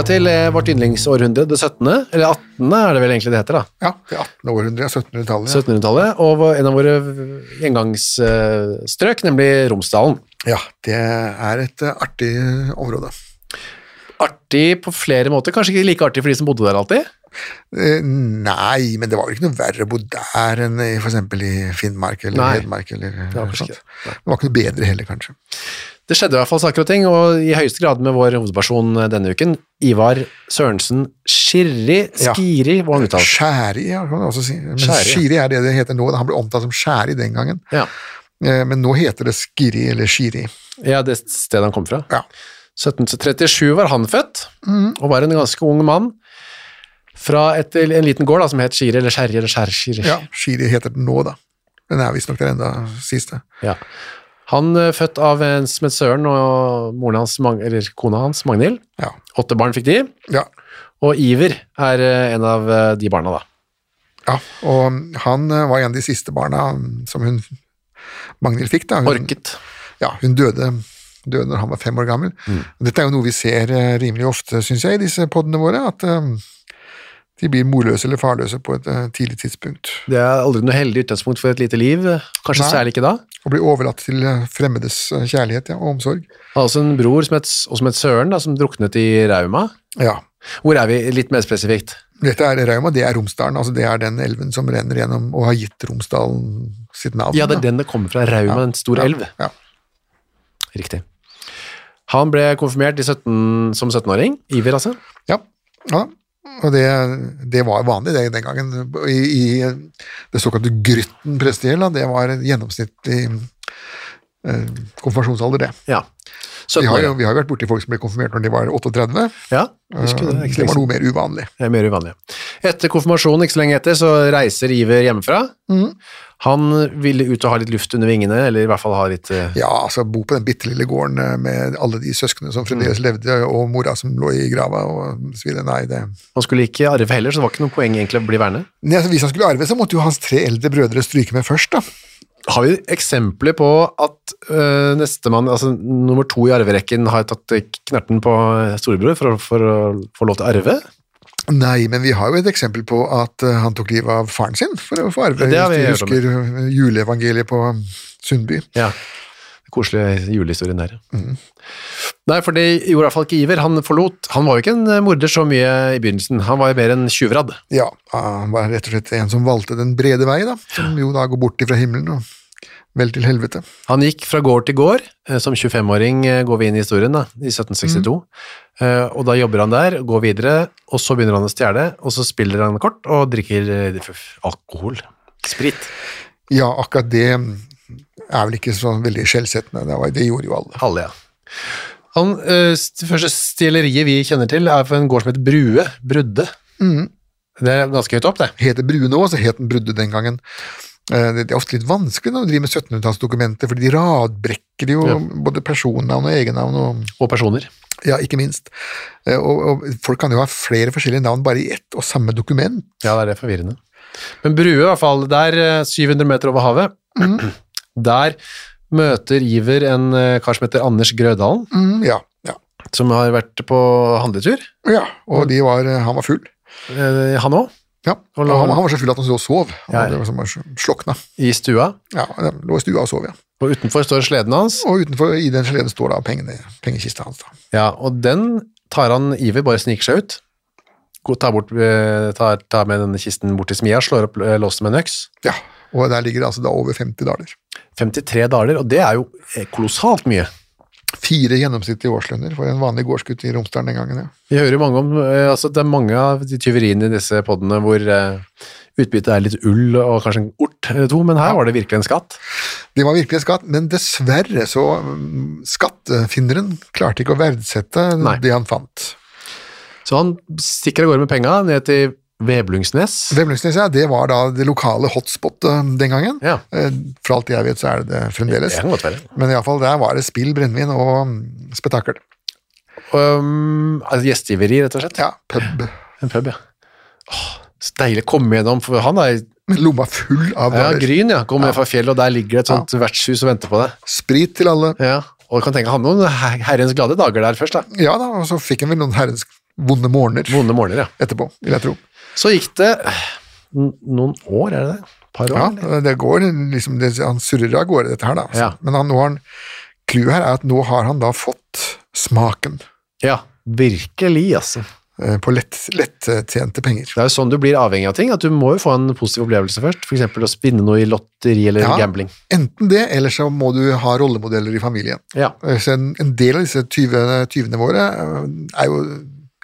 Vi til eh, vårt yndlingsårhundre, det 17., eller 18. er det vel egentlig det heter, da. Ja, det 18. århundre, 1700-tallet. 1700-tallet, og en av våre gjengangsstrøk, nemlig Romsdalen. Ja, det er et eh, artig område. Artig på flere måter, kanskje ikke like artig for de som bodde der alltid. Eh, Nei, men det var vel ikke noe verre å bo der enn f.eks. i Finnmark eller Nei. Hedmark eller Det var. Det var ikke noe bedre heller, kanskje. Det skjedde i hvert fall saker og ting, og i høyeste grad med vår hovedperson denne uken, Ivar Sørensen Skirri, Ja. Skiri, hva han uttaler. Skjæri, ja, kan man også si. Men Skjæri. Skiri er det det heter nå. Han ble omtalt som Skjæri den gangen. Ja. Eh, Men nå heter det Skiri eller Skiri. ja, det stedet han kom fra. Ja. 1737 var han født, og var en ganske ung mann fra et, en liten gård da, som het Skiri, eller Skjerri, eller Skjærskiri. Ja, Skiri heter den nå, da. Den er visstnok der enda siste. Ja. Han er født av en som het Søren og moren hans, eller kona hans, Magnhild. Ja. Åtte barn fikk de, ja. og Iver er eh, en av eh, de barna da. Ja, og han eh, var en av de siste barna som hun Magnhild fikk. da. Hun, Orket. Ja, hun døde, døde når han var fem år gammel. Dette er jo noe vi ser eh, rimelig ofte, syns jeg, i disse podene våre, at eh, de blir morløse eller farløse på et eh, tidlig tidspunkt. Det er aldri noe heldig utgangspunkt for et lite liv, kanskje Nei. særlig ikke da. Å bli overlatt til eh, fremmedes eh, kjærlighet ja, og omsorg. Han har også en bror som het, som het Søren, da, som druknet i Rauma. Ja. Hvor er vi litt mer spesifikt? Dette er Rauma, det er Romsdalen. altså Det er den elven som renner gjennom og har gitt Romsdalen sitt navn. Ja, det er den det kommer fra, Rauma, en stor Ja, elv. Ja. Riktig. Han ble konfirmert i 17, som 17-åring, Iver altså. Ja, ja. Og det, det var vanlig det den gangen. I, i det såkalte Grytten prestegjeld, det var gjennomsnittlig eh, konfirmasjonsalder, det. Ja. Vi har, jo, 17 år. vi har vært borti folk som ble konfirmert når de var 38. Ja, husker det. Eh, Ikke det var noe mer uvanlig. Det er mer uvanlig. Etter konfirmasjonen, ikke så lenge etter, så reiser Iver hjemmefra. Mhm. Han ville ut og ha litt luft under vingene, eller i hvert fall ha litt eh, Ja, altså bo på den bitte lille gården eh, med alle de søsknene som fremdeles Mm. levde, og mora som lå i grava og så videre. Nei, det Han skulle ikke arve heller, så det var ikke noe poeng egentlig å bli værende. Nei, altså, Hvis han skulle arve, så måtte jo hans tre eldre brødre stryke med først, da. Har vi eksempler på at øh, nestemann, altså nummer to i arverekken, har tatt knerten på storebror for, for, for å få lov til å arve? Nei, men vi har jo et eksempel på at eh, han tok livet av faren sin for å få arve. Det har vi Hvis du husker eh, juleevangeliet på Sundby. Ja. Koselige julehistorien der. Mm. Nei, for det gjorde i hvert fall ikke Iver. Han forlot Han var jo ikke en eh, morder så mye i begynnelsen. Han var jo mer en tjuvradd. Ja, han var rett og slett en som valgte den brede vei, da. Som jo da går bort ifra himmelen og vel til helvete. Han gikk fra gård til gård. eh, Som 25-åring eh, går vi inn i historien, da, i 1762. Mm. Og da jobber han der, går videre, og så begynner han å stjele, og så spiller han kort og drikker eh, alkohol. Sprit. Ja, akkurat det er vel ikke så veldig skjellsettende. Det, var- det gjorde jo alle. Alle, ja. Han, det første stjeleriet vi kjenner til, er for en gård som heter Brue. Brudde. Mm. Det er ganske høyt opp, det. Heter Brue nå, så het den Brudde den gangen. Eh, Det er ofte litt vanskelig når du driver med 1700-tallsdokumenter, fordi de radbrekker jo Ja. både personnavn og egennavn, og Og personer. ja, ikke minst. Eh, Og, og folk kan jo ha flere forskjellige navn bare i ett og samme dokument. Ja, det er det forvirrende. Men Brue, i hvert fall, der eh, 700 meter over havet, der møter Iver en eh, kar som heter Anders Grødalen, Mm, ja, ja. som har vært på handletur. ja, og de var, han var full. Eh, Han òg, Ja, og han, han var så full at han lå og sov. Ja, ja. Det var som slokna. i stua. Ja, han lå i stua og sov, ja. Og utenfor står sleden hans. Og utenfor i den sleden står da pengene, pengekista hans. da. Ja, og den tar han Iver, bare sniker seg ut. Tar, bort, eh, tar, tar med denne kisten bort til smia, slår opp eh, låsen med en øks. Ja, og der ligger det altså da over 50 daler. 53 daler, og det er jo eh, kolossalt mye. Fire gjennomsnittlige årslønner for en vanlig gårdsgutt i Romsdalen den gangen, ja. Vi hører mange om, eh, altså det er mange av de tyveriene i disse poddene hvor eh, utbyttet er litt ull og kanskje en ort eller to, men her var det virkelig en skatt. Det var virkelig en skatt, men dessverre så mm, skattefinneren klarte ikke å verdsette Nei. det han fant. Så han stikker av gårde med penga ned til Veblungsnes. Veblungsnes, ja, det var da det lokale hotspotet den gangen. Ja. Eh, For alt jeg vet så er det det fremdeles. Det kan godt være. Men iallfall der var det spill, brennevin og mm, spetakkel. Um, altså gjestgiveri, rett og slett. Ja, pub. En pub, ja. Åh, så deilig å komme gjennom, for han er lomma full av ja. Gryn, ja. Kommer ned fra fjellet, og der ligger det et sånt vertshus og venter på deg. Sprit til alle. Ja, og du kan tenke han noen herrens glade dager der først, da. Ja da, og så fikk han vel noen herrens vonde morgener Vonde morgener, ja. etterpå, vil jeg tro. Så gikk det noen år, er det det? Par år? Ja, eller? det går liksom, det, Han surrer av gårde, dette her, da. Ja. Men han, nå har han, clouet her er at nå har han da fått smaken ja, virkelig, altså. På på lett, lettjente penger. Det er jo sånn du blir avhengig av ting, at du må jo få en positiv opplevelse først. Eksempel å spinne noe i lotteri eller Ja. gambling. Enten det, eller så må du ha rollemodeller i familien. Ja. Eh, Så en, en del av disse tyvene, våre eh, er jo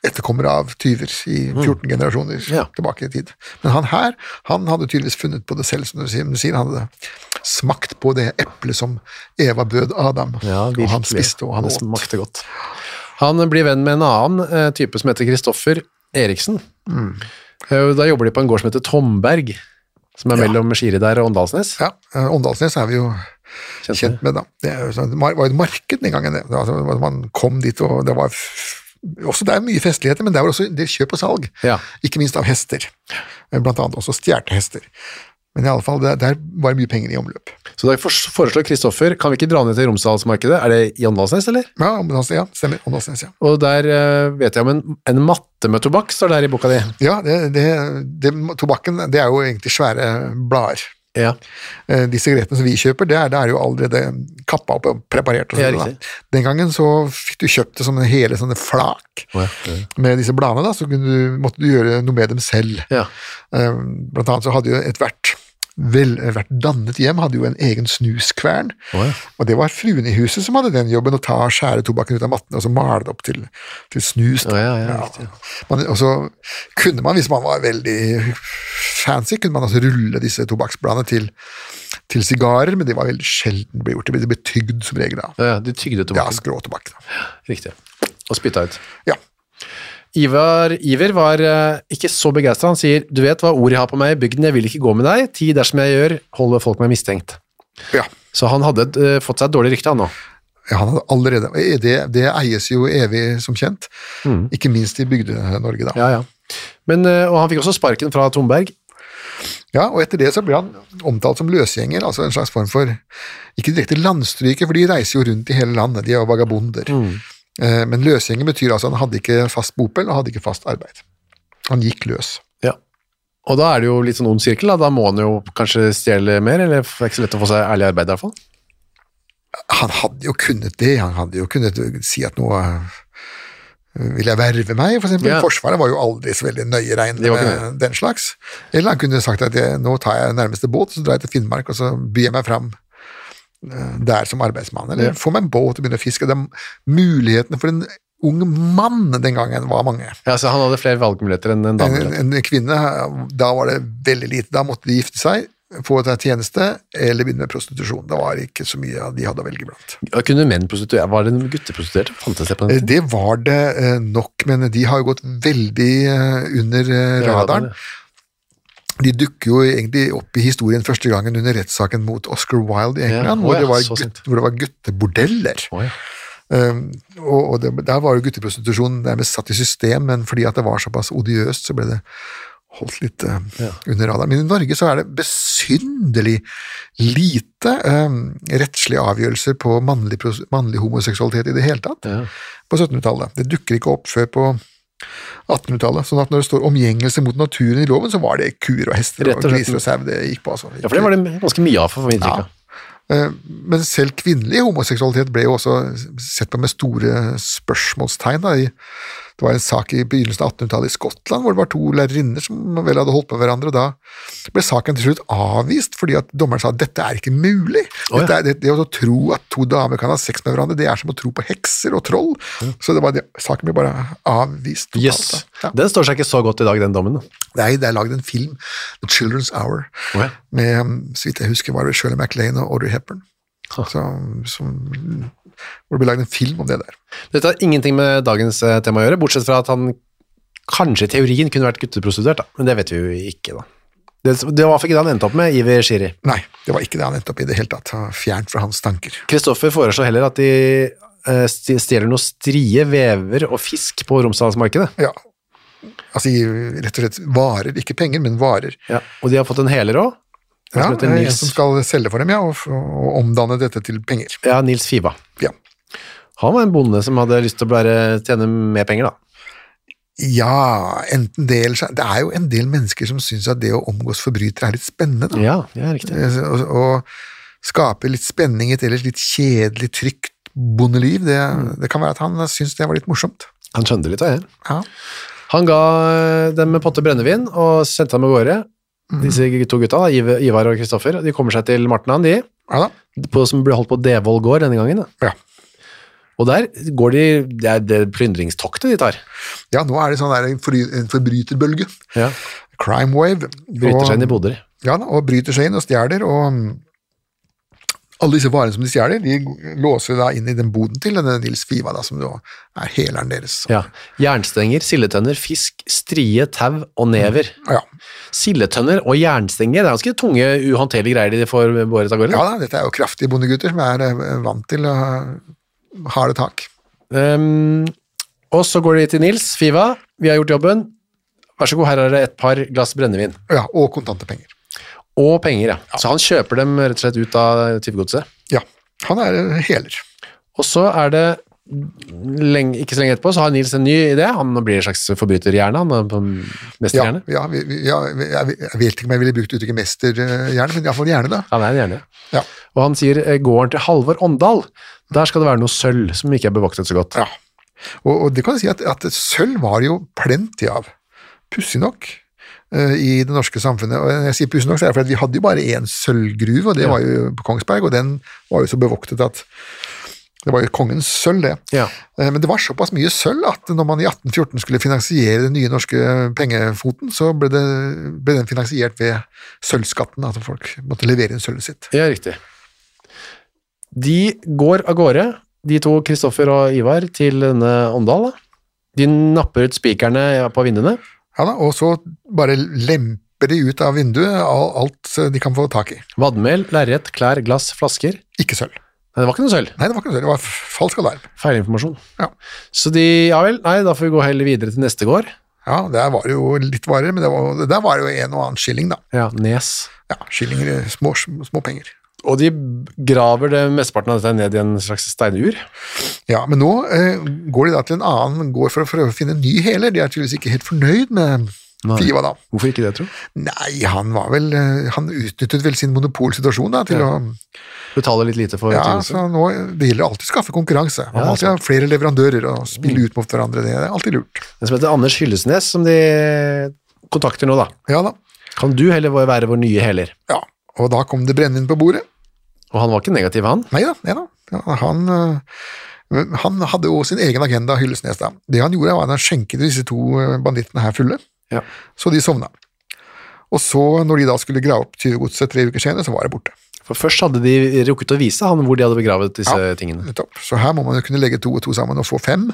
etterkommere av tyver i 14 generasjoner Mm. Ja. tilbake i tid. Men han her, han hadde tydeligvis funnet på det selv, som du sier. Du sier han hadde smakt på det eplet som Eva bød Adam, Ja, og han spiste, og han det smakte godt. Han blir venn med en annen eh, type som heter Kristoffer Eriksen. Mm. Eh, Da jobber de på en gård som heter Tomberg, som er Ja. mellom Skiridær og Åndalsnes. Ja, eh, Åndalsnes er vi jo Kjent kjent med, da. Det sånn- det var jo et marked den gangen. Det. Altså, man kom dit, og det var også det er mye festligheter, men det var også det kjøp og salg. Ja. Ikke minst av hester. Blant annet også stjålne hester. Men i alle fall, det, der var det mye penger i omløp. Så da foreslår Kristoffer, kan vi ikke dra ned til Romsdalsmarkedet? Er det i Åndalsnes, eller? Ja, Åndalsnes, ja, stemmer. Åndalsnes, ja. Og der uh, vet jeg om en, en matte med tobakk, står der i boka di. Ja, det, det, det, tobakken, det er jo egentlig svære blader. Ja. Eh, De sigarettene som vi kjøper, det er, det er jo allerede kappa opp og preparert. Og Ja, riktig. Den gangen så fikk du kjøpt det som en hele sånne flak med disse bladene, da, så du, måtte du gjøre noe med dem selv. ja. Eh, Blant annet så hadde jo ethvert vel, hvert dannet hjem hadde jo en egen snuskvern, Oh, ja. og det var fruen i huset som hadde den jobben, å ta og skjære tobakken ut av mattene og så male det opp til, til snus. Oh, ja, ja. Man, og så kunne man, hvis man var veldig fancy, kunne man altså rulle disse tobakksbladene til, til sigarer, men det var veldig sjelden ble gjort. Det ble, tygd som regel da. Ja, ja, de tygde Ja, tobakken. skrå tobakk. Riktig. Og spytta ut. Ja. Ivar, Iver var uh, ikke så begeistra. Han sier du vet hva ordet har på meg i bygden, jeg vil ikke gå med deg. Ti dersom jeg gjør, holder folk meg mistenkt. ja. Så han hadde uh, fått seg et dårlig rykte, han nå. Ja, han hadde allerede, det, det eies jo evig som kjent, ikke minst i Bygde-Norge da. Ja, ja. Men, eh, og han fikk også sparken fra Tomberg. Ja, og etter det så ble han omtalt som løsgjenger, altså en slags form for, ikke direkte landstryker, for de reiser jo rundt i hele landet, de er jo vagabonder. Eh, Men løsgjenger betyr altså han hadde ikke fast bopel og hadde ikke fast arbeid. Han gikk løs. Ja. Og da er det jo litt sånn ond sirkel, da. Da må han jo kanskje stjele mer, eller det er ikke så lett å få seg ærlig arbeid i hvert fall. Han hadde jo kunnet det, han hadde jo kunnet si at nå eh, vil jeg verve meg, for eksempel. Ja. Forsvaret var jo aldri så veldig nøye De regnende var ikke med den slags. Eller han kunne sagt at jeg, nå tar jeg nærmeste båt, så drar jeg til Finnmark, og så byr jeg meg fram eh, der som arbeidsmann, eller Ja. får meg en båt og begynne å fiske. De mulighetene for en ung mann den gangen var mange. Ja, så han hadde flere valgmuligheter enn en dame. En, en kvinne, da var det veldig lite. Da måtte de gifte seg, få en tjeneste, eller begynne med prostitusjon. Det var ikke så mye de hadde å velge blant. Ja, Kunne menn prostituere? Var det noen gutteprostituerte? Fantes det på den tiden? Det var det eh, nok, men de har jo gått veldig eh, under eh, radaren. De dukker jo egentlig opp i historien første gangen under rettssaken mot Oscar Wilde i Ja, England, ja, hvor, det var gutt, hvor det var guttebordeller. Å, ja. Um, og og det, der var jo gutteprostitusjon nærmest satt i system, men fordi at det var såpass odiøst, så ble det holdt litt eh, under radaren. Men i Norge så er det besynderlig lite um, rettslige avgjørelser på mannlig, mannlig homoseksualitet i det hele tatt Ja. på 1700-tallet. Det dukker ikke opp før på 1800-tallet. Sånn at når det står omgjengelse mot naturen i loven, så var det kuer og hester og og griser og sau det gikk på. Altså. ja, for det var det ganske mye av for mitt inntrykk. av. Eh, Men selv kvinnelig homoseksualitet ble jo også sett på med store spørsmålstegn. Da. I- Det var en sak i begynnelsen av 1800-tallet i Skottland hvor det var to lærerinner som vel hadde holdt på hverandre. og Da ble saken til slutt avvist fordi at dommeren sa at dette er ikke mulig. Oh, ja. Er, det, det å tro at to damer kan ha sex med hverandre, det er som å tro på hekser og troll. Så det var det, saken ble bare avvist. totalt, da. Ja. Den står seg ikke så godt i dag, den dommen. da. Nei, det er lagd en film, The Children's Hour, oh, ja. med, så vidt jeg husker, var det Shirley MacLaine og Audrey Hepburn. Som, som, hvor det blir lagd en film om det der. Dette har ingenting med dagens eh, tema å gjøre, bortsett fra at han kanskje i teorien kunne vært gutteprostituert, da. men det vet vi jo ikke, da. Det, det var ikke det han endte opp med, Iver Shiri. Nei, det var ikke det han endte opp i det hele tatt. Fjernt fra hans tanker. Kristoffer foreslår heller at de eh, stjeler noe strie, vever og fisk på Romsdalsmarkedet. Ja, altså rett og slett varer, ikke penger, men varer. Ja. Og de har fått en heler òg. Ja, en Nils, som skal selge for dem, ja, og, og omdanne dette til penger. ja, Nils Fiva. Ja. Han var en bonde som hadde lyst til å bare tjene mer penger, da. Ja, enten det eller så Det er jo en del mennesker som syns at det å omgås forbrytere er litt spennende. Da. Ja, det er riktig. Eh, Og, og skape litt spenning i et ellers litt kjedelig, trygt bondeliv. Det, det kan være at han syns det var litt morsomt. Han skjønte litt av det. Ja. Han ga eh, dem en potte brennevin og sendte dem av gårde. Disse to gutta, da, Ivar og Kristoffer, de kommer seg til Martnan, de, ja på, som ble holdt på Devold gård denne gangen. Da. Ja. Og der går de Det er det plyndringstoktet de tar. ja, nå er det sånn der en, for, en forbryterbølge. Ja. Crime wave. Bryter seg inn i boder. Ja, da, og bryter seg inn og stjeler, og mm, alle disse varene som de stjeler, de låser da inn i den boden til denne Nils Fiva, da, som da er heleren deres. Ja. Jernstenger, sildetønner, fisk, strie, tau og never. Ja. Sildetønner og jernstenger, det er ganske tunge, uhåndterlige greier de får båret av gårde. ja da, dette er jo kraftige bondegutter som er eh, vant til å ha harde tak. Um, og så går de til Nils Fiva. Vi har gjort jobben. Vær så god, her er det et par glass brennevin. Ja, og kontante penger. Og penger, ja. Så han kjøper dem rett og slett ut av tyvegodset. Ja, han er heler. Og så er det lenge, ikke så lenge etterpå, så har Nils en ny idé. Han blir en slags forbryterhjerne, han er på Ja, mesterhjerne. ja, vi, vi, ja, jeg, jeg vet ikke om jeg ville brukt uttrykket mesterhjerne, men iallfall hjerne, da. Han er en hjerne. Ja. Og han sier eh, gården til Halvor Åndal, der skal det være noe sølv som ikke er bevoktet så godt. Ja. Og, og det kan jeg si at, at sølv var jo plenty av. Pussig nok. Eh, I det norske samfunnet. Og jeg sier pussig nok, så er det fordi vi hadde jo bare én sølvgruve, og det var jo på Kongsberg, og den var jo så bevoktet at det var jo kongens sølv, det. Ja. Eh, Men det var såpass mye sølv at når man i 1814 skulle finansiere den nye norske pengefoten, så ble, det, ble den finansiert ved sølvskatten, at folk måtte levere inn sølvet sitt. Ja, riktig. De går av gårde, de to, Kristoffer og Ivar, til denne Åndal. da. De napper ut spikerne på vinduene. Ja da, Og så bare lemper de ut av vinduet alt de kan få tak i. Vadmel, lerret, klær, glass, flasker. Ikke sølv. Nei, det var ikke noe sølv. Nei, det var ikke noe sølv, det var falsk alarm. Feilinformasjon. Ja. Så de, ja vel, nei, da får vi gå heller videre til neste gård. Ja, der var det jo litt varer, men det var, der var det jo en og annen skilling, da. Ja, Nes. Ja, skillinger, små, små penger. Og de graver det mesteparten av dette ned i en slags steinur. Ja, men nå eh, går de da til en annen gård for å prøve å finne en ny heler. De er tydeligvis ikke helt fornøyd med Nei. Fiva, da. Hvorfor ikke det, tro? Nei, han var vel eh, Han utnyttet vel sin monopolsituasjon da, til Ja. å Betale litt lite for Ja, så nå, Det gjelder alltid å skaffe konkurranse. Man Ja, må alltid ha flere leverandører og spille Mm. ut mot hverandre. Det er alltid lurt. Den som heter Anders Hyllesnes, som de kontakter nå, da. Ja da. Kan du heller være vår nye heler? Ja, Og da kom det brennevin på bordet. Og han var ikke negativ, han. Nei da, nei da. Ja, han, øh, han hadde jo sin egen agenda, Hyllesnes. da. Det han gjorde, var at han skjenket disse to øh, bandittene her fulle, Ja. så de sovna. Og så, når de da skulle grave opp tyvegodset tre uker senere, så var det borte. For først hadde de rukket å vise han hvor de hadde begravet disse tingene. Nettopp. Så her må man jo kunne legge to og to sammen og få fem.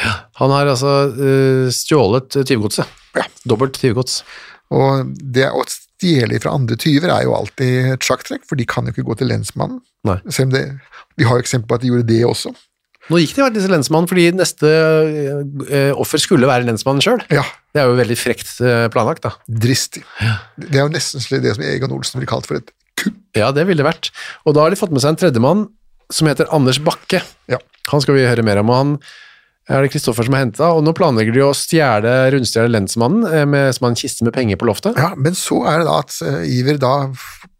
Ja, Han har altså øh, stjålet tyvegodset. Ja. Dobbelt tyvegods. Og det å stjele fra andre tyver er jo alltid et sjakktrekk, for de kan jo ikke gå til lensmannen. Nei. Selv om det, vi har jo eksempel på at de gjorde det også. Nå gikk faktisk til lensmannen, fordi neste eh, offer skulle være lensmannen sjøl. Ja, Det er jo veldig frekt eh, planlagt, da. dristig. Ja. Det er jo nesten slik det som Egon Olsen ville kalt for et kupp. Ja, det ville det vært. Og da har de fått med seg en tredjemann som heter Anders Bakke. Ja. Han skal vi høre mer om, og han er det Kristoffer som har henta, og nå planlegger de å stjele, rundstjele lensmannen eh, med, som har en kiste med penger på loftet. Ja, men så er det da at eh, Iver da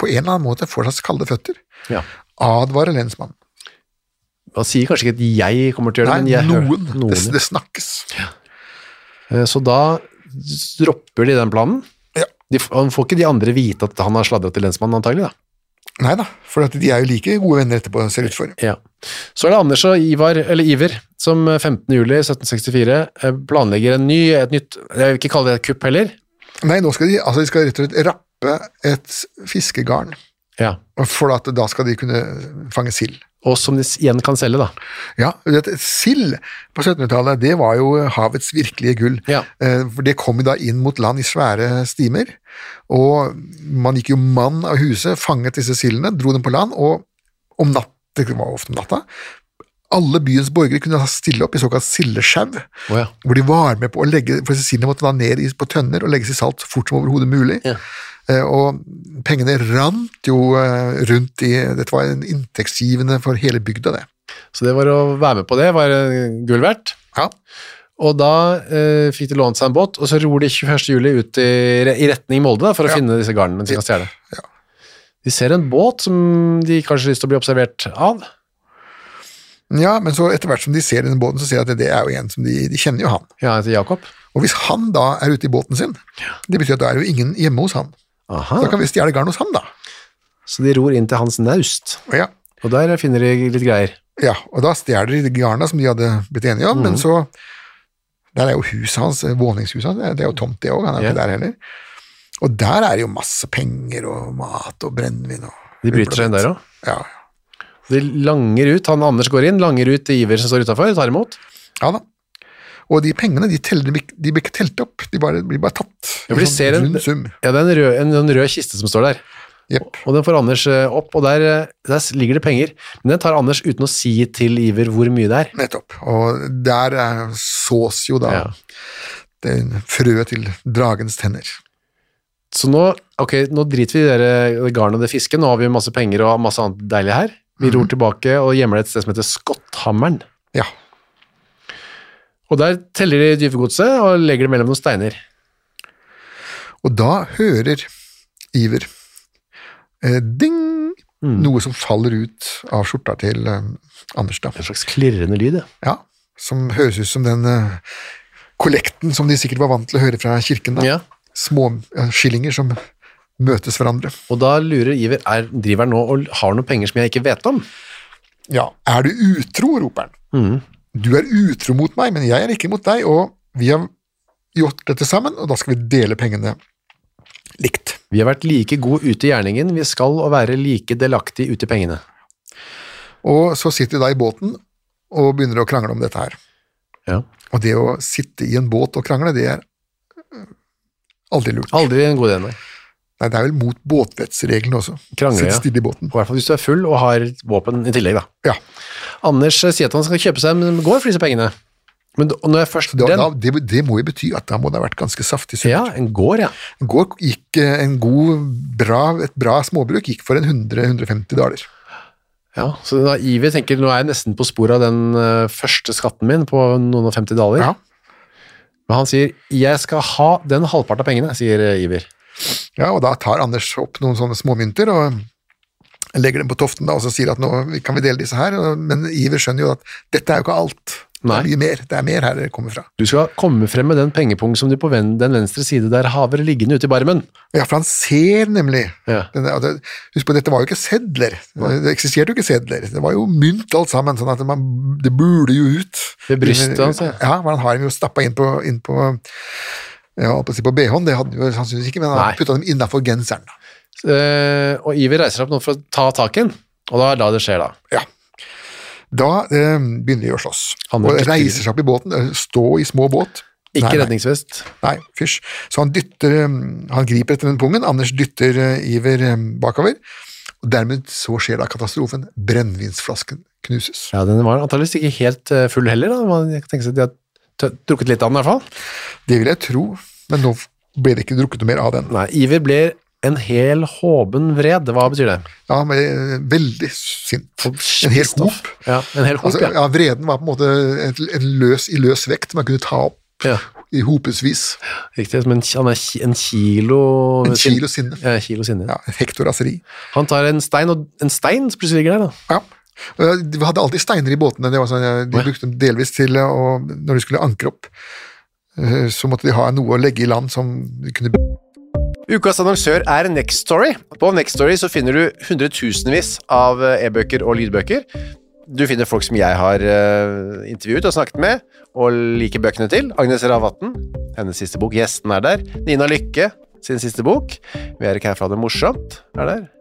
på en eller annen måte får seg kalde føtter. Ja. Advarer lensmannen. Han sier kanskje ikke at 'jeg kommer til å gjøre det', Nei, men jeg hører noen. noen. Det, det snakkes. Ja. Så da dropper de den planen. Ja. De, han får ikke de andre vite at han har sladret til lensmannen, antagelig. da. Nei da, for de er jo like gode venner etterpå, ser det ut for. Ja. Så er det Anders og Ivar, eller Iver, som 15. juli 1764 eh, planlegger en ny, et nytt Jeg vil ikke kalle det et kupp heller. Nei, nå skal de, altså de skal rett og slett rappe et fiskegarn, Ja. for at da skal de kunne fange sild. Og som de igjen kan selge, da. Ja, du sild på 1700-tallet, det var jo havets virkelige gull. Ja. Eh, For det kom jo da inn mot land i svære stimer, og man gikk jo mann av huset, fanget disse sildene, dro dem på land, og om natt, det var ofte om natta, alle byens borgere kunne stille opp i såkalt sildesjau, oh, ja. hvor de var med på å legge, for Cecilie måtte da ned på tønner og legges i salt så fort som overhodet mulig. Ja. Eh, Og pengene rant jo eh, rundt i Dette var en inntektsgivende for hele bygda, det. Så det var å være med på det, var eh, gull verdt. Ja. Og da eh, fikk de lånt seg en båt, og så ror de 21. juli ut i, i retning Molde da, for å Ja. finne disse garnene de skal stjele. Ja. De ser en båt som de kanskje har lyst til å bli observert av. Ja, men så etter hvert som de ser denne båten, så ser de at det er jo en som de, de kjenner jo han. Ja, altså Jakob. Og hvis han da er ute i båten sin, det betyr at da er jo ingen hjemme hos han. Aha. Da kan vi stjele garn hos han, da. Så de ror inn til hans naust, ja, og der finner de litt greier. ja, og da stjeler de garna som de hadde blitt enige om, men Mhm. så Der er jo huset hans, eh, våningshuset hans, det er- jo tomt det òg, han er jo yeah. ikke der heller. Og der er det jo masse penger og mat og brennevin og De bryter seg inn der òg. Ja, De langer ut, han Anders går inn, langer ut til Iver som står utafor, tar imot. ja da. Og de pengene de, teller, de blir- ikke telt opp, de bare, blir bare tatt. Ja, for de sånn ser en- Ja, det er en rød, en, en rød kiste som står der. Yep. Og den får Anders eh, opp, og der, eh, der ligger det penger. Men den tar Anders uten å si til Iver hvor mye det er. Nettopp. Og der er, sås jo da Ja. frøet til dragens tenner. Så nå, ok, nå driter vi i det garnet og det fisket, nå har vi masse penger og masse annet deilig her. Vi ror tilbake og gjemmer det et sted som heter Skotthammeren. Ja. Og der teller de dyvegodset og legger det mellom noen steiner. Og da hører Iver eh, ding! Noe som faller ut av skjorta til eh, Anders, da. En slags klirrende lyd, ja. Ja, som høres ut som den eh, kollekten som de sikkert var vant til å høre fra kirken. da. ja. Små eh, skillinger som møtes hverandre. Og da lurer Iver, er, driver han nå og har noen penger som jeg ikke vet om? Ja, er du utro, roper han. Mm. Du er utro mot meg, men jeg er ikke mot deg, og vi har gjort dette sammen, og da skal vi dele pengene likt. Vi har vært like gode ute i gjerningen, vi skal og være like delaktige ute i pengene. Og så sitter de da i båten og begynner å krangle om dette her. Ja. Og det å sitte i en båt og krangle, det er øh, aldri lurt. Aldri en god idé, nei. Nei, det er vel mot båtvettsreglene også. Krangle, Sitt stille i båten. I hvert fall hvis du er full og har våpen i tillegg, da. Ja, Anders eh, sier at han skal kjøpe seg en gård for disse pengene. Men når jeg først da, den, da, det, det må jo bety at da må det ha vært ganske saftig Ja, en gård, ja. En gård gikk eh, en god, bra, et bra småbruk gikk for en 100-150 daler. ja. Så da Ivi tenker nå er jeg nesten på sporet av den uh, første skatten min på noen og 50 daler. Ja. Men han sier 'jeg skal ha den halvparten av pengene', sier Iver. Ja, og da tar Anders opp noen sånne småmynter og legger dem på toften da, og så sier at nå kan vi dele disse her, men Iver skjønner jo at dette er jo ikke alt. Det er mye mer, det er mer her det kommer fra. Du skal komme frem med den pengepung som du på den venstre side der haver liggende ute i barmen. Ja, for han ser nemlig Ja. denne, det, Husk på, dette var jo ikke sedler. Det eksisterte jo ikke sedler. Det var jo mynt alt sammen, sånn at man, det burde jo ut. Ved brystet hans, ja. Ja, for han har dem jo stappa inn på, inn på jeg holdt på BH-en, det hadde han jo sannsynligvis ikke, men han Nei. putta dem innafor genseren. Uh, og Iver reiser seg opp nå for å ta tak i den, og da er da det skjer, da. Ja. Da uh, begynner de å slåss. Han og reiser seg opp i båten, eh, stå i små båt, Ikke Nei, nei. redningsvest. Nei, fysj. Så han dytter Han griper etter den pungen. Anders dytter Iver bakover. Og dermed så skjer da katastrofen. Brennevinsflasken knuses. Ja, den var antakeligvis ikke helt full heller, da. Man kan tenke seg at de har tø- drukket litt av den i hvert fall. Det vil jeg tro, men nå ble det ikke drukket noe mer av den. Nei, Iver blir en hel håben vred. Hva betyr det? Ja, ble uh, veldig sint. En hel hop. Ja, en hel hop, Altså, ja. ja, vreden var på en måte en, en løs, i løs vekt man kunne ta opp ja. i hopesvis. Riktig, som en, han er en kilo En kilo sinne. Ja, en kilo sinne. Ja, Hektor raseri. Han tar en stein, og en stein plutselig ligger der, da. Ja. Og De hadde alltid steiner i båtene. Det var sånn, ja, de brukte dem delvis til eh, å Når de skulle ankre opp, eh, så måtte de ha noe å legge i land som de kunne Ukas annonsør er Next Story. På Next Story så finner du hundretusenvis av eh, e-bøker og lydbøker. Du finner folk som jeg har eh, intervjuet og snakket med, og liker bøkene til. Agnes Ravatn, hennes siste bok. Gjesten er der. Nina Lykke, sin siste bok. Vi er ikke her for å ha det morsomt, er der.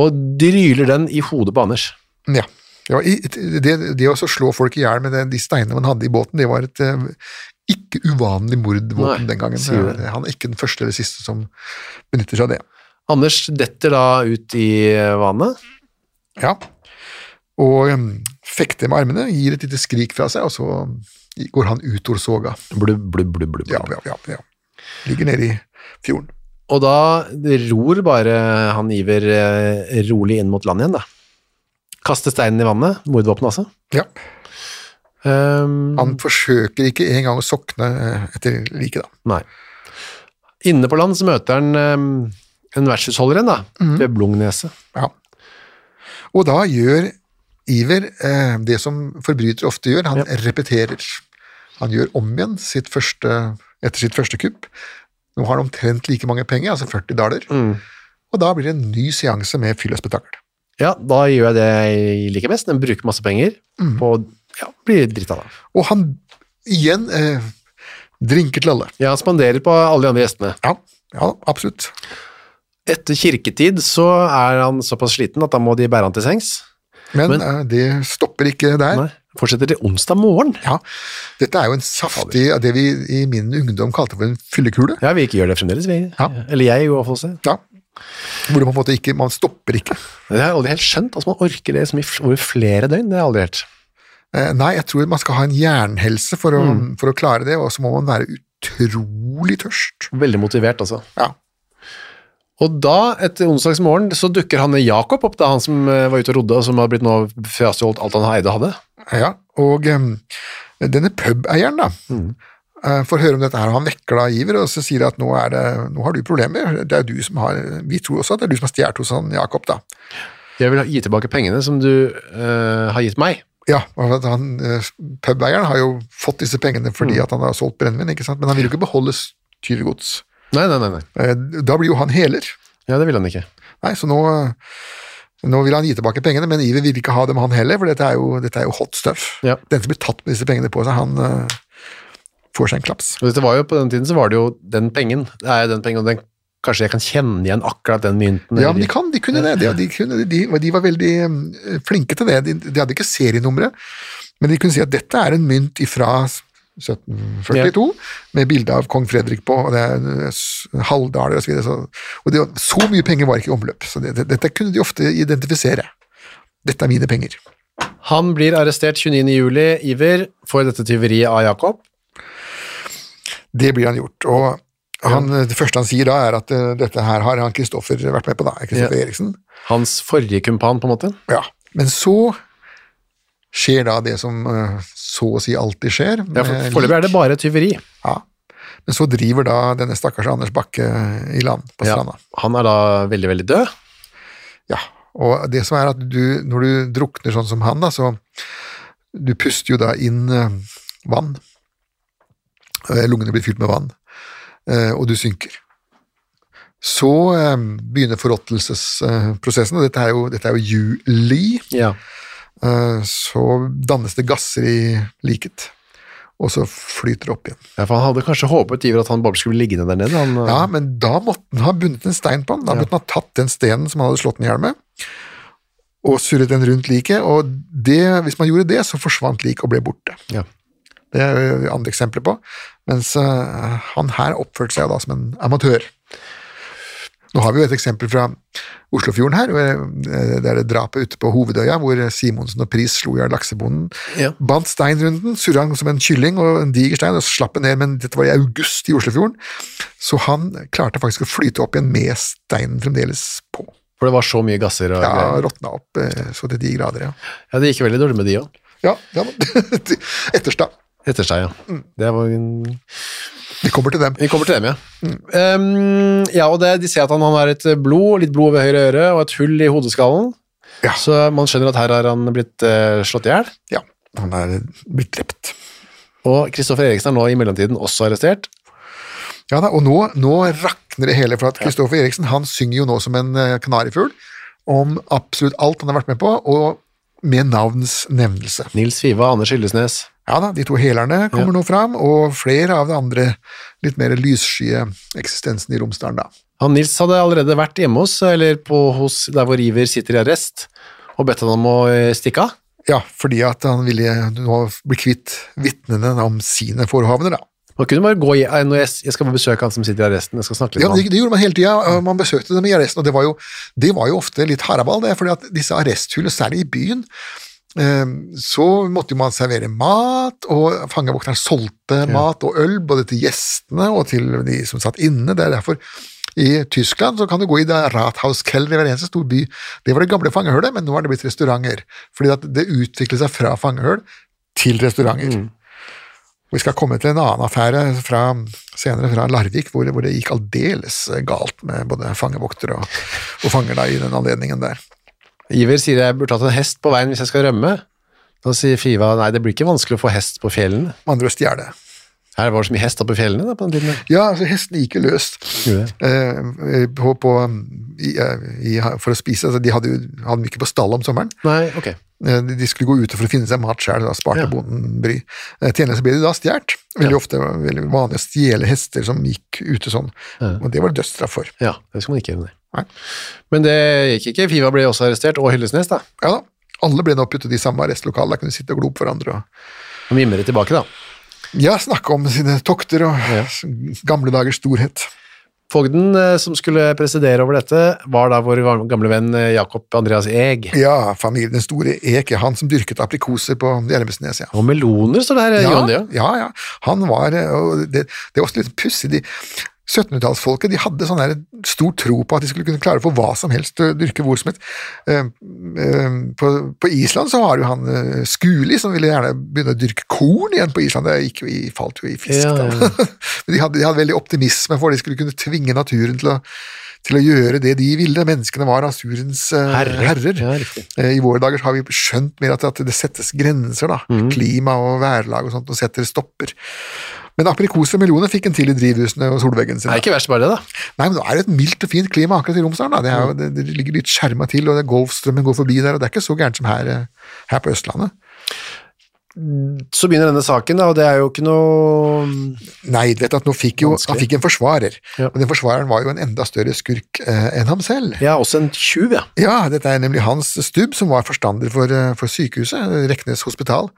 Og dryler den i hodet på Anders. Ja. Det, var, det, det å slå folk i hjel med de steinene man hadde i båten, det var et eh, ikke uvanlig mordvåpen Nei, den gangen. Han er ikke den første eller siste som benytter seg av det. Anders detter da ut i vannet. Ja. Og um, fekter med armene, gir et lite skrik fra seg, og så går han ut over soga. Blubb, blubb, blubb, blubb. Ja, ja, ja, ja. Ligger nede i fjorden. Og da ror bare han Iver eh, rolig inn mot land igjen, da. Kaster steinen i vannet. Mordvåpenet altså. Ja. Um, Han forsøker ikke engang å sokne eh, etter liket, da. Nei. Inne på land så møter han um, en vertshusholder igjen, da. Mm. Ved Blungneset. Ja. Og da gjør Iver eh, det som forbrytere ofte gjør, han repeterer. Han gjør om igjen sitt første, etter sitt første kupp. Nå har han omtrent like mange penger, altså 40 daler. Mm. Og da blir det en ny seanse med fyll og spetakkel. Ja, da gjør jeg det jeg liker best. Den bruker masse penger mm. på ja, blir dritt av det. Og han igjen eh, drinker til alle. Ja, spanderer på alle de andre gjestene. Ja, ja, absolutt. Etter kirketid så er han såpass sliten at da må de bære han til sengs. Men, Men- eh, det stopper ikke der. Nei, fortsetter til onsdag morgen. Ja, Dette er jo en saftig det vi i min ungdom kalte for en fyllekule. Ja, vi ikke gjør det fremdeles, vi. Ja. Eller jeg, i hvert fall. Ja. Hvor man på en måte ikke, man stopper ikke. Det har jeg aldri helt skjønt. Altså, man orker det over flere døgn. Det har jeg aldri helt. Eh, Nei, jeg tror man skal ha en jernhelse for å, Mm. for å klare det, og så må man være utrolig tørst. Veldig motivert, altså. Ja. Og da, etter onsdagsmorgen, så dukker han Jakob opp, da han som eh, var ute og rodde, og som har blitt nå frastjålet alt han eide hadde. Ja, og um, denne pubeieren da, eh, får høre om dette her, og han vekker da Iver, og så sier at nå, er det, nå har du problemer, det er du som har, vi tror også at det er du som har stjert hos han Jakob da. Jeg vil gi tilbake pengene som du uh, har gitt meg. Ja, han, pubeieren har jo fått disse pengene fordi Mm. at han har solgt sant? Men han vil jo ikke beholde tyvegods. Nei, nei, nei. nei. Eh, Da blir jo han heler. Ja, det vil han ikke. Nei, så nå, nå vil han gi tilbake pengene, men Iver vil ikke ha dem han heller, for dette er jo, dette er jo hot stuff. Ja. Den som blir tatt med disse pengene på seg, han eh, får seg en klaps. Og dette var jo, på den tiden så var det jo den pengen. Det er jo den pengen, og den, kanskje jeg kan kjenne igjen akkurat den mynten. Ja, men de kan, de kunne det. De, de, kunne, de, de var veldig eh, flinke til det. De, de hadde ikke serienummeret, men de kunne si at dette er en mynt fra 1742 med bilde av kong Fredrik på, og det er halvdaler og så. Så, og det, så mye penger var ikke i omløp, så det, det, dette kunne de ofte identifisere. Dette er mine penger. Han blir arrestert 29. juli, Iver, for dette tyveriet av Jakob. Det blir han gjort. Og Han, det første han sier da, er at uh, dette her har han Kristoffer vært med på, da. Kristoffer Ja. Eriksen. Hans forrige kumpan, på en måte. Ja. Men så skjer da det som eh, så å si alltid skjer. Ja, Foreløpig er det bare tyveri. Ja. Men så driver da denne stakkars Anders Bakke i land på stranda. Ja. Han er da veldig, veldig død. Ja, og det som er at du, når du drukner sånn som han, da, så du puster jo da inn eh, vann. Eh, Lungene blir fylt med vann, eh, og du synker. Så begynner forråtelsesprosessen, og dette er jo, dette er jo juli. Ja. Eh, Så dannes det gasser i liket, og så flyter det opp igjen. ja, for han hadde kanskje håpet Iver at han bare skulle ligge der nede. Han, eh, Ja, men da måtte han ha bundet en stein på han. Da Ja. måtte han ha tatt den stenen som han hadde slått den i hjel med, og surret den rundt liket, og det, hvis man gjorde det, så forsvant liket og ble borte. Ja. Det er andre eksempler på, mens eh, han her oppførte seg da som en amatør. Nå har vi jo et eksempel fra Oslofjorden her, eh, det er det drapet ute på Hovedøya, hvor Simonsen og Pris slo i hjel laksebonden. Ja. Bandt stein rundt den, surra den som en kylling og en diger stein, og slapp den ned, men dette var i august i Oslofjorden, så han klarte faktisk å flyte opp igjen med steinen fremdeles på. For det var så mye gasser og Ja, råtna opp eh, så til de grader, ja. Ja, det gikk veldig dårlig med de òg. Ja, ja Etterstad. Etterstad, ja. Mm. Det var en Vi kommer til dem. Vi kommer til dem, ja. Um, ja, og det, De ser at han, han har et blod, litt blod over høyre øre og et hull i hodeskallen. Ja. Så man skjønner at her har han blitt uh, slått i hjel. Ja, han er blitt drept. Og Kristoffer Eriksen er nå i mellomtiden også arrestert. Ja da, og nå, nå rakner det hele, for at Kristoffer Eriksen han synger jo nå som en eh, kanarifugl om absolutt alt han har vært med på, og med navns nevnelse. Nils Fiva, Anders Hyllesnes. Ja da, de to helerne kommer nå fram, og flere av de andre litt mer lysskye eksistensene i Romsdalen da. Han Nils hadde allerede vært hjemme hos, eller på, hos der hvor Iver sitter i arrest, og bedt han om å eh, stikke av. Ja, fordi at han ville nå bli kvitt vitnene om sine forehavender da. Man kunne bare gå i, NOS, jeg, skal besøke besøk han som sitter i arresten, jeg skal snakke litt Ja, med det, det gjorde man hele tida. Man besøkte dem i arresten, og det var jo, det var jo ofte litt haraball, det, fordi at disse arresthullene, særlig i byen, eh, så måtte jo man servere mat, og fangevokteren solgte mat og øl både til gjestene og til de som satt inne. Det er derfor i Tyskland så kan du gå i Rathauskeller i hver eneste stor by. Det var det gamle fangehullet, men nå er det blitt restauranter. Fordi at det utviklet seg fra fangehull til restauranter. Mm. Vi skal komme til en annen affære fra, senere fra Larvik, hvor, hvor det gikk aldeles galt med både fangevoktere og, og fanger da, i den anledningen der. Iver sier jeg burde hatt en hest på veien hvis jeg skal rømme. Da sier Fiva nei, det blir ikke vanskelig å få hest på fjellene. Med andre gjør stjele. Her var det så mye hest oppe i fjellene da, på den tiden. Ja, altså hesten gikk jo løst det? eh, på, på, i, i, for å spise. Altså, de hadde jo hadde ikke på stall om sommeren. Nei, ok. Eh, De skulle gå ute for å finne seg mat sjøl, sparte Ja. bonden bry. Eh, Til ble de da stjålet. Veldig Ja. ofte veldig vanlig å stjele hester som gikk ute sånn, og det var det dødsstraff for. Ja, det skal man ikke gjøre. Nei. Nei. Men det gikk ikke. Fiva ble også arrestert, og Hyllesnes, da. Ja da, alle ble nå puttet i samme arrestlokalet, der kunne de sitte og glo på hverandre. og Han mimrer tilbake, da. Ja, snakke om sine tokter og Ja. gamle dagers storhet. Fogden eh, som skulle presidere over dette, var da vår gamle venn eh, Jakob Andreas Eeg. Ja, familien Den store Ek, han som dyrket aprikoser på Hjelmesnes, ja. Og meloner, står det her. Ja, det, ja. ja, ja. Han var eh, og det, det er også litt pussig. De 1700-tallsfolket de hadde sånn her stor tro på at de skulle kunne klare å få hva som helst å dyrke hvor som helst. Eh, eh, På, på Island så var det jo han eh, Skuli som ville gjerne begynne å dyrke korn igjen på Island. Det gikk jo i, falt jo i fisk, Ja, ja. Men de hadde, de hadde veldig optimisme for de skulle kunne tvinge naturen til å, til å gjøre det de ville. Menneskene var naturens eh, Herre. herrer. Ja. Eh, I våre dager så har vi skjønt mer at, at det settes grenser, da. Mm. Klima og værlag og sånt, og setter stopper. Men aprikoser og meloner fikk en til i drivhusene og solveggene sine. Det er ikke verst bare det, da. Nei, men nå er det et mildt og fint klima akkurat i Romsdalen. da. Det, jo, det, det ligger litt skjerma til, og Golfstrømmen går forbi der, og det er ikke så gærent som her, eh, her på Østlandet. Så begynner denne saken, da, og det er jo ikke noe Nei, vet at nå fikk jo, han fikk en forsvarer, Ja. og den forsvareren var jo en enda større skurk eh, enn ham selv. Ja, også en tjuv, ja. Ja, dette er nemlig Hans Stubb, som var forstander for, eh, for sykehuset, Reknes hospital.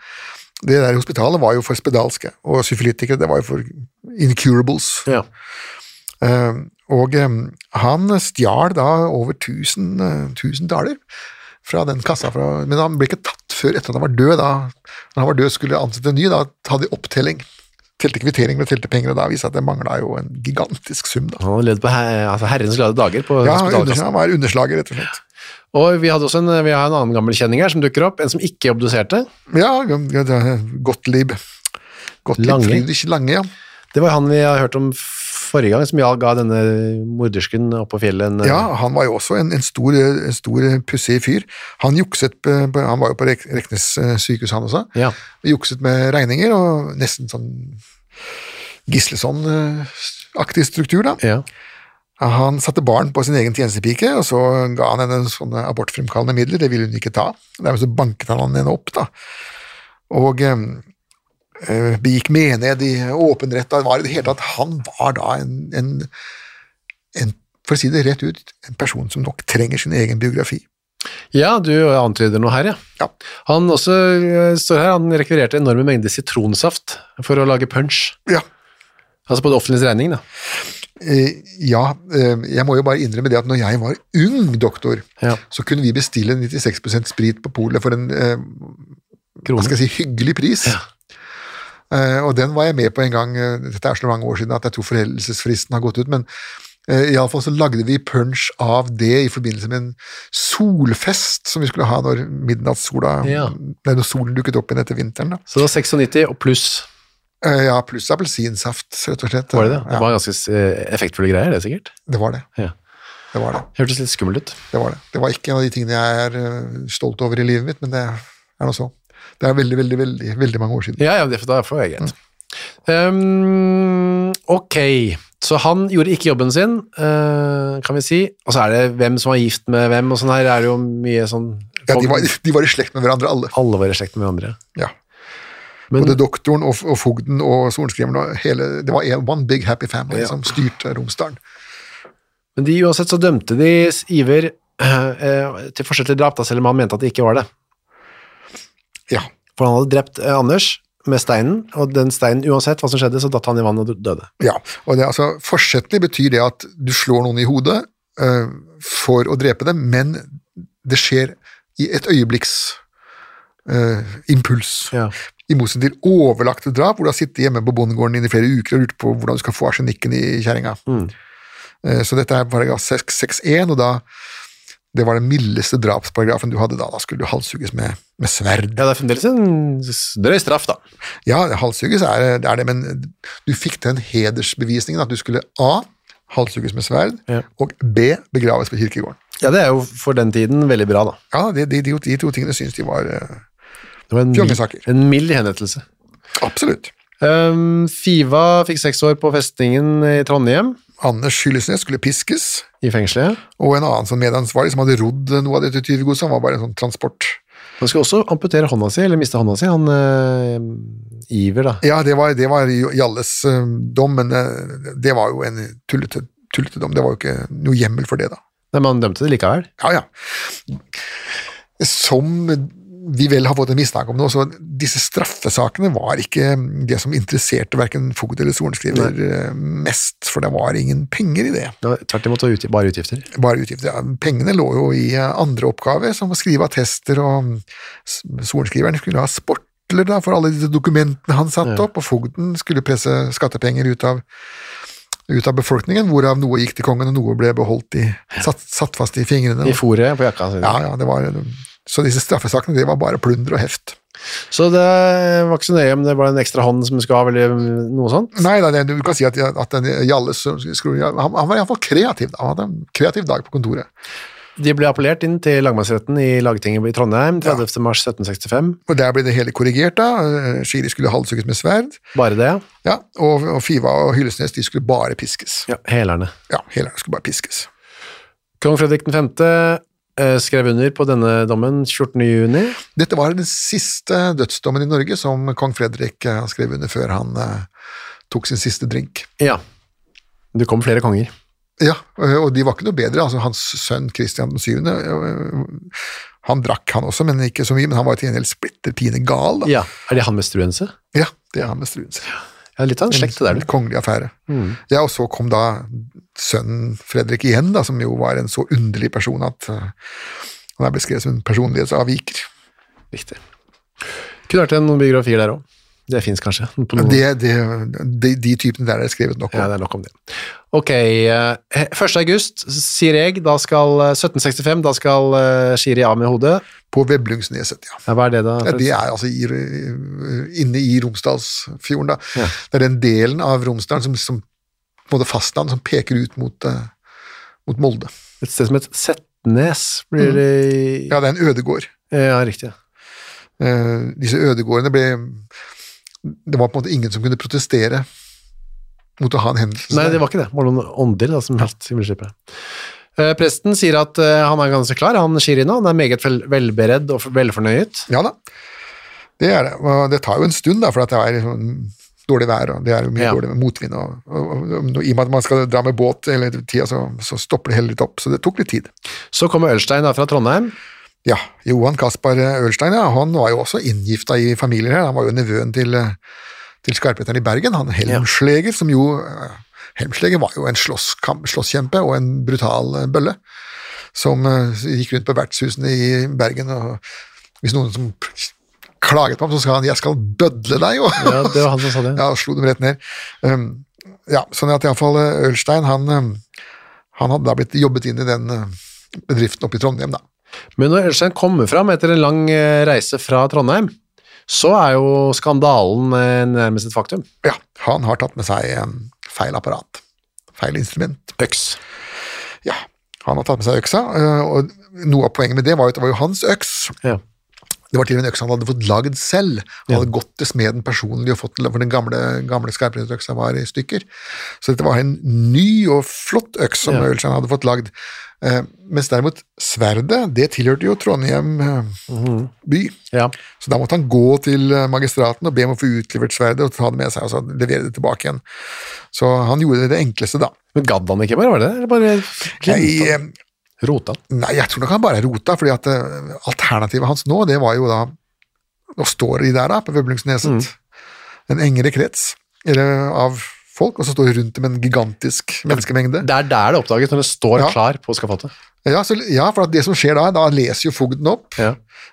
Det der hospitalet var jo for spedalske, og syfilitikere, det var jo for incurables. ja. Eh, og eh, han stjal da over 1000, eh, 1000 daler fra den kassa, fra, men han ble ikke tatt før etter at han var død. Da når han var død skulle ansette en ny, da hadde de opptelling. telte kvittering med telte penger, og da viste at det mangla jo en gigantisk sum. da. Han levde levd på her, altså herrens glade dager på Ja, hospitalkassen. han var underslager, rett og slett. Og vi hadde også en, vi har en annen gammel kjenning her som dukker opp, en som ikke obduserte. Ja, Gottlieb. Gottlieb Lange. Friedrich Lange, ja. Det var han vi har hørt om forrige gang, som ga denne mordersken oppå fjellet en Ja, han var jo også en, en stor, en stor pussig fyr. Han jukset på, Han var jo på Reknes eh, sykehus, han også. Ja. Jukset med regninger, og nesten sånn Gisleson-aktig struktur, da. ja. Han satte barn på sin egen tjenestepike, og så ga han henne sånne abortfremkallende midler. Det ville hun ikke ta. Dermed så banket han henne opp, da. Og eh, eh, begikk mened i åpen rett. Det var i det hele tatt Han var da en, en, en For å si det rett ut, en person som nok trenger sin egen biografi. Ja, du antyder noe her, ja. Ja. Han også eh, står her, han rekvirerte enorme mengder sitronsaft for å lage punch. Ja. Altså på det offentliges regning, da. Eh, ja, eh, jeg må jo bare innrømme det at når jeg var ung doktor, Ja. så kunne vi bestille 96% sprit på polet for en eh, hva skal jeg si, hyggelig pris. Eh, og den var jeg med på en gang, dette er så mange år siden at jeg tror foreldelsesfristen har gått ut, men uh, iallfall så lagde vi punch av det i forbindelse med en solfest som vi skulle ha når midnattssola Ja. Nei, når solen dukket opp igjen etter vinteren. da. Så det var 96 og pluss, ja, pluss appelsinsaft, rett og slett. var det det? Det Ja, var ganske eh, effektfulle greier, det sikkert. det var det. Ja. Det var det. Hørtes litt skummelt ut. Det var det. Det var ikke en av de tingene jeg er eh, stolt over i livet mitt, men det er nå så. Det er veldig, veldig, veldig, veldig mange år siden. Ja, ja, det da får jeg greit. Um, ok, så han gjorde ikke jobben sin, uh, kan vi si. Og så er det hvem som var gift med hvem, og sånn her er det jo mye sånn Ja, de, var, de var i slekt med hverandre, alle. Alle var i slekt med hverandre. Ja. Men, Både doktoren og, og fogden og sorenskriveren og hele Det var one big happy family Ja. som styrte Romsdalen. men de uansett så dømte de Iver eh, eh, til forskjell til drap, da, selv om han mente at det ikke var det. Ja. For han hadde drept eh, Anders med steinen, og den steinen, uansett hva som skjedde, så datt han i vannet og døde. ja. Og det, altså, Forsettlig betyr det at du slår noen i hodet eh, for å drepe dem, men det skjer i et øyeblikks eh, impuls. Ja. I motsetning til overlagte drap, hvor du har sittet hjemme på bondegården din i flere uker og lurt på hvordan du skal få arsenikken i kjerringa. Mm. Eh, Så dette er paragraf 6.1, og da det var den mildeste drapsparagrafen du hadde da. Da skulle du halshugges med, med sverd. Ja, det er fremdeles en drøy straff, da. Ja, halshugges er, er det, men du fikk den hedersbevisningen at du skulle A. halshugges med sverd, Ja. og B. begraves på kirkegården. Ja, det er jo for den tiden veldig bra, da. Ja, de, de, de, de to tingene syns de var eh, Det var en, en mild henrettelse. absolutt. Um, Fiva fikk seks år på festningen i Trondheim, Anders Hyllesnes skulle piskes, i fengselet. og en annen sånn medansvarlig som hadde rodd noe av dette tyvegodset, han var bare en sånn transport. Han skulle også amputere hånda si, eller miste hånda si, han uh, Iver, da. Ja, det var, det var Jalles uh, dom, men uh, det var jo en tullete, tullete dom. Det var jo ikke noe hjemmel for det, da. Nei, men han dømte det likevel. Ja, ja. Som vi vel har fått en mistanke om det så disse straffesakene var ikke det som interesserte verken fogd eller sorenskriver eh, mest, for det var ingen penger i det. Det tvert imot var bare utgifter. Bare utgifter. Ja, Pengene lå jo i eh, andre oppgaver, som å skrive attester, og sorenskriveren skulle ha sportler da, for alle disse dokumentene han satte Ja. opp, og fogden skulle presse skattepenger ut av, ut av befolkningen, hvorav noe gikk til kongen, og noe ble beholdt i, satt, satt fast i fingrene. I fòret på jakka. Ja, ja, det var, så disse straffesakene det var bare plunder og heft. Så det var ikke så nøye om det var en ekstra hånd som skulle ha, eller noe sånt. Nei, nei, du kan si at, at den Jalles skru- han, han var iallfall kreativ. Han hadde en kreativ dag på kontoret. De ble appellert inn til lagmannsretten i lagtinget i Trondheim 30. mars 1765. Og Der ble det hele korrigert. da. Skiri skulle halshugges med sverd, Bare det, ja. ja, og, og Fiva og Hyllesnes de skulle bare piskes. ja helerne. Ja, helerne skulle bare piskes. Kong Fredrik 5. eh, skrev under på denne dommen 14. juni. Dette var den siste dødsdommen i Norge som kong Fredrik eh, skrev under før han eh, tok sin siste drink. Ja. Det kom flere konger. Ja, og de var ikke noe bedre. altså Hans sønn Kristian 7. Han drakk, han også, men ikke så mye. Men han var til gjengjeld splitter pine gal. da. Ja. Er det han med struense? Ja, det er han med struense. Ja, litt av en slekt det der, En kongelig affære. Ja, og så kom da sønnen Fredrik igjen, da, som jo var en så underlig person at eh, han er beskrevet som en personlighetsavviker. Riktig. Kunne vært en noen biografier der òg. Det fins kanskje. Det, det, de, de typene der er skrevet nok om. Ja, det er nok om det. Ok, eh, 1. august, sier jeg, da skal eh, 1765, da skal eh, Shiri av med hodet. På Veblungsneset, ja. Ja, hva er det da? Ja, det er altså i, inne i Romsdalsfjorden, da. Ja. Det er den delen av Romsdalen som, som måte fastland som peker ut mot, eh, mot Molde. Et sted som het Setnes, blir det Ja, det er en ødegård. Ja, riktig. Uh, disse ødegårdene ble Det var på en måte ingen som kunne protestere mot å ha en hendelse. Nei, det var ikke det. Det var noen ånder da, som helt himmelskipet. Eh, presten sier at han er ganske klar, han Shirina. Han er meget vel, velberedt og velfornøyet. Ja da, det er det. Og det tar jo en stund, da, for at det er sånn dårlig vær, og det er jo mye Ja. dårlig med motvind. Og, og, og, og, I og med at man skal dra med båt hele tida, så, så stopper det heller litt opp. Så det tok litt tid. Så kommer Ølstein da fra Trondheim. Ja, Johan Kaspar Ølstein ja, han var jo også inngifta i familier her. Han var jo nevøen til, eh, til skarpheteren i Bergen, han Helmsleger, som jo eh, Helmsleger var jo en slåsskjempe og en brutal eh, bølle, som eh, gikk rundt på vertshusene i Bergen, og hvis noen som klaget på ham, så sa han 'jeg skal bødle deg', og Ja, det var han som sa det. ja, slo dem rett ned. Um, ja, sånn at iallfall Ølstein, han, um, han hadde da blitt jobbet inn i den uh, bedriften oppe i Trondheim, da. Men når Ølstein kommer fram etter en lang eh, reise fra Trondheim, så er jo skandalen eh, nærmest et faktum. Ja, han har tatt med seg um, feil apparat. Feil instrument. Øks. Ja, han har tatt med seg øksa, og noe av poenget med det var jo at det var jo hans øks. Ja. Det var til og med en øks han hadde fått lagd selv. Han hadde gått til smeden personlig og fått for den gamle, gamle skarprinterøksa var i stykker. Så dette var en ny og flott øks som Ja. Ølstein hadde fått lagd. Eh, mens derimot sverdet, det tilhørte jo Trondheim eh, by. ja. Så da måtte han gå til eh, magistraten og be om å få utlevert sverdet og ta det med seg og så levere det tilbake igjen. Så han gjorde det enkleste, da. Men gadd han ikke bare, var det det? Eller bare han? eh, Rota? Nei, jeg tror nok han bare er rota, fordi at eh, alternativet hans nå, det var jo da Nå står de der da, på Vøblingsneset, en engere krets eller, av folk, og så står de rundt dem en gigantisk menneskemengde. Det er der det oppdages, når det står Ja. klar på skafottet. Ja, så, ja, for at det som skjer da, da leser jo fogden opp Ja.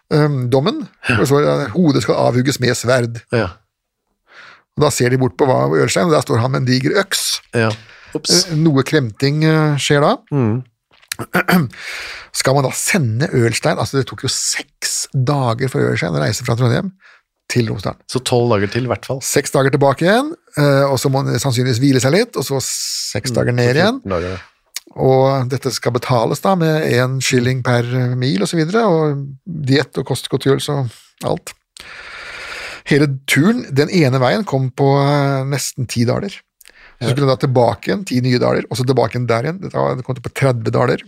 um, dommen, og så hodet skal avhugges med sverd. Ja. Og da ser de bort på hva Ørstein, og der står han med en diger øks. ja. Eh, Noe kremting uh, skjer da. Mm. Skal man da sende Ølstein Altså, det tok jo seks dager for Ørstein å reise fra Trondheim til Romsdalen. Så tolv dager til, i hvert fall. Seks dager tilbake igjen, eh, og så må han sannsynligvis hvile seg litt, og så Mm. seks dager ned igjen. dager. Og dette skal betales da med én skilling per mil og så og diett og kostgodtgjørelse og alt. Hele turen, den ene veien, kom på eh, nesten ti daler. Så skulle han da tilbake igjen, ti nye daler, og så tilbake igjen der igjen. Det kom til på 30 daler.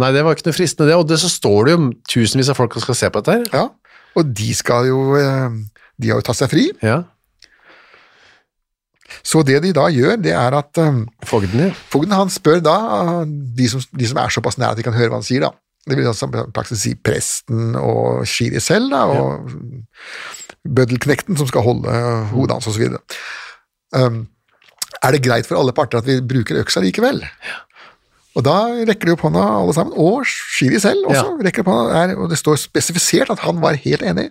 Nei, det var ikke noe fristende det, og det så står det jo tusenvis av folk som skal se på dette her. Ja, og de skal jo eh, De har jo tatt seg fri, Ja. så det de da gjør, det er at um, Fogden, ja. fogden han spør da eh, de som, de som er såpass nære at de kan høre hva han sier, da. Det vil altså praksis si presten og Shiri selv, da, og bøddelknekten som skal holde hodet hans, osv. Um, er det greit for alle parter at vi bruker øksa likevel? Og da rekker de opp hånda alle sammen, og Shiri selv også rekker opp hånda, der, og det står spesifisert at han var helt enig.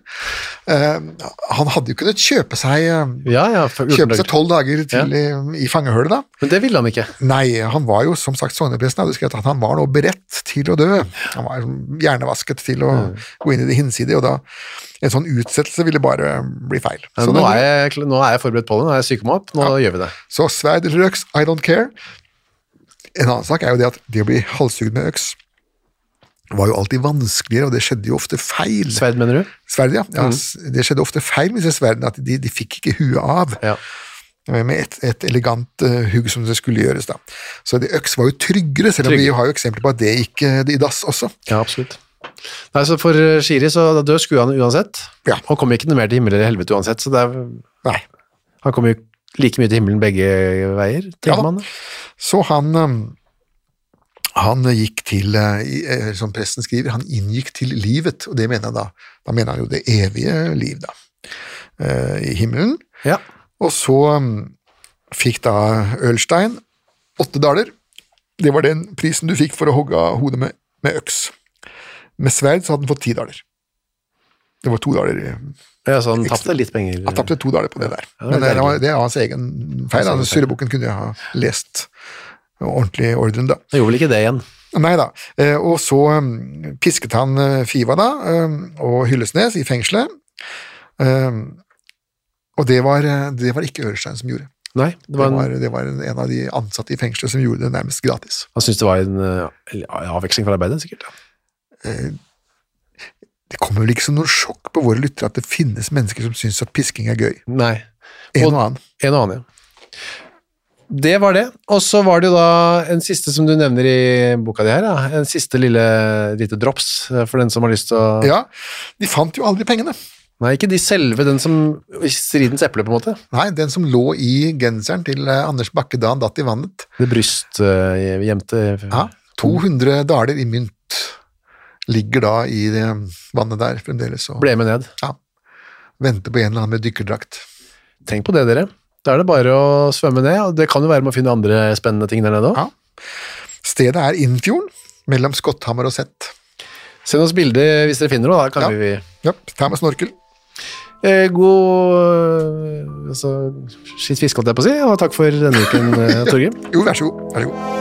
Uh, han hadde jo kunnet kjøpe seg um, Ja, ja, Kjøpe seg tolv dager til i, i fangehullet, da. Men det ville han ikke. Nei, han var jo som sagt sognepresten hadde skrevet at han var nå beredt til å dø. Han var hjernevasket til å gå inn i det hinsidige, og da en sånn utsettelse ville bare bli feil. Så, nå, er jeg, nå er jeg forberedt på det, nå er jeg syk meg opp, nå gjør vi det. så sverd eller øks, I don't care. En annen sak er jo det at det å bli halshugd med øks var jo alltid vanskeligere, og det skjedde jo ofte feil. Sverd, mener du? Sverd, ja. ja mm. Det skjedde ofte feil med disse sverdene, at de, de fikk ikke huet av. Ja. med et, et elegant uh, hugg som det skulle gjøres. da. Så det øks var jo tryggere, selv om Trygg. vi har jo eksempler på at det gikk eh, i dass også. Ja, absolutt. Nei, så For eh, Shiri så død skulle han uansett. Ja. Han kommer ikke noe mer til himmel eller helvete uansett, så det er, Nei. han kommer jo like mye til himmelen begge veier, tenker ja, man. Så han um, han gikk til, eh, eh, som presten skriver, han inngikk til livet, og det mener han da. Da mener han jo det evige liv, da, eh, i himmelen. Ja. Og så um, fikk da Ølstein åtte daler. Det var den prisen du fikk for å hogge av hodet med, med øks. Med sverd så hadde han fått ti daler. Det var to daler Ja, så han tapte litt penger. Han tapte to daler på det der. Ja, det Men det, var, det er hans egen feil. Altså. Surrebukken kunne jeg ha lest ordentlig i ordren, da. Han gjorde vel ikke det igjen. Nei da. Eh, og så um, pisket han eh, Fiva da, um, og Hyllesnes i fengselet. Um, og det var, eh, det var ikke Ørestein som gjorde. Nei, det Det var var, en, det var en av de ansatte i fengselet som gjorde det nærmest gratis. han syntes det var en avveksling fra arbeidet, sikkert. Eh, Det kommer vel ikke som noe sjokk på våre lyttere at det finnes mennesker som syns at pisking er gøy. Nei. En Og- og annen. En og annen, ja. Det var det. Og så var det jo da en siste som du nevner i boka di her, ja. en siste lille lite drops eh, for den som har lyst til å Ja, de fant jo aldri pengene. Nei, ikke de selve, den som i stridens eple, på en måte. Nei, den som lå i genseren til eh, Anders Bakke da han datt i vannet. Det brystgjemte Ja, 200 daler i mynt ligger da i det vannet der fremdeles og ble med ned. Ja. venter på en eller annen med dykkerdrakt. Tenk på det, dere. Da er det bare å svømme ned, og det kan jo være med å finne andre spennende ting der nede òg. Ja. Stedet er Innfjorden, mellom Skotthammer og Sett. Send oss bilde hvis dere finner noe, da kan Ja. vi Ja, ta med snorkel. eh, God eh, altså, skitt fiske, holdt jeg på å si, og takk for denne uken, eh, Torgrim. Jo, vær så god. Vær så god.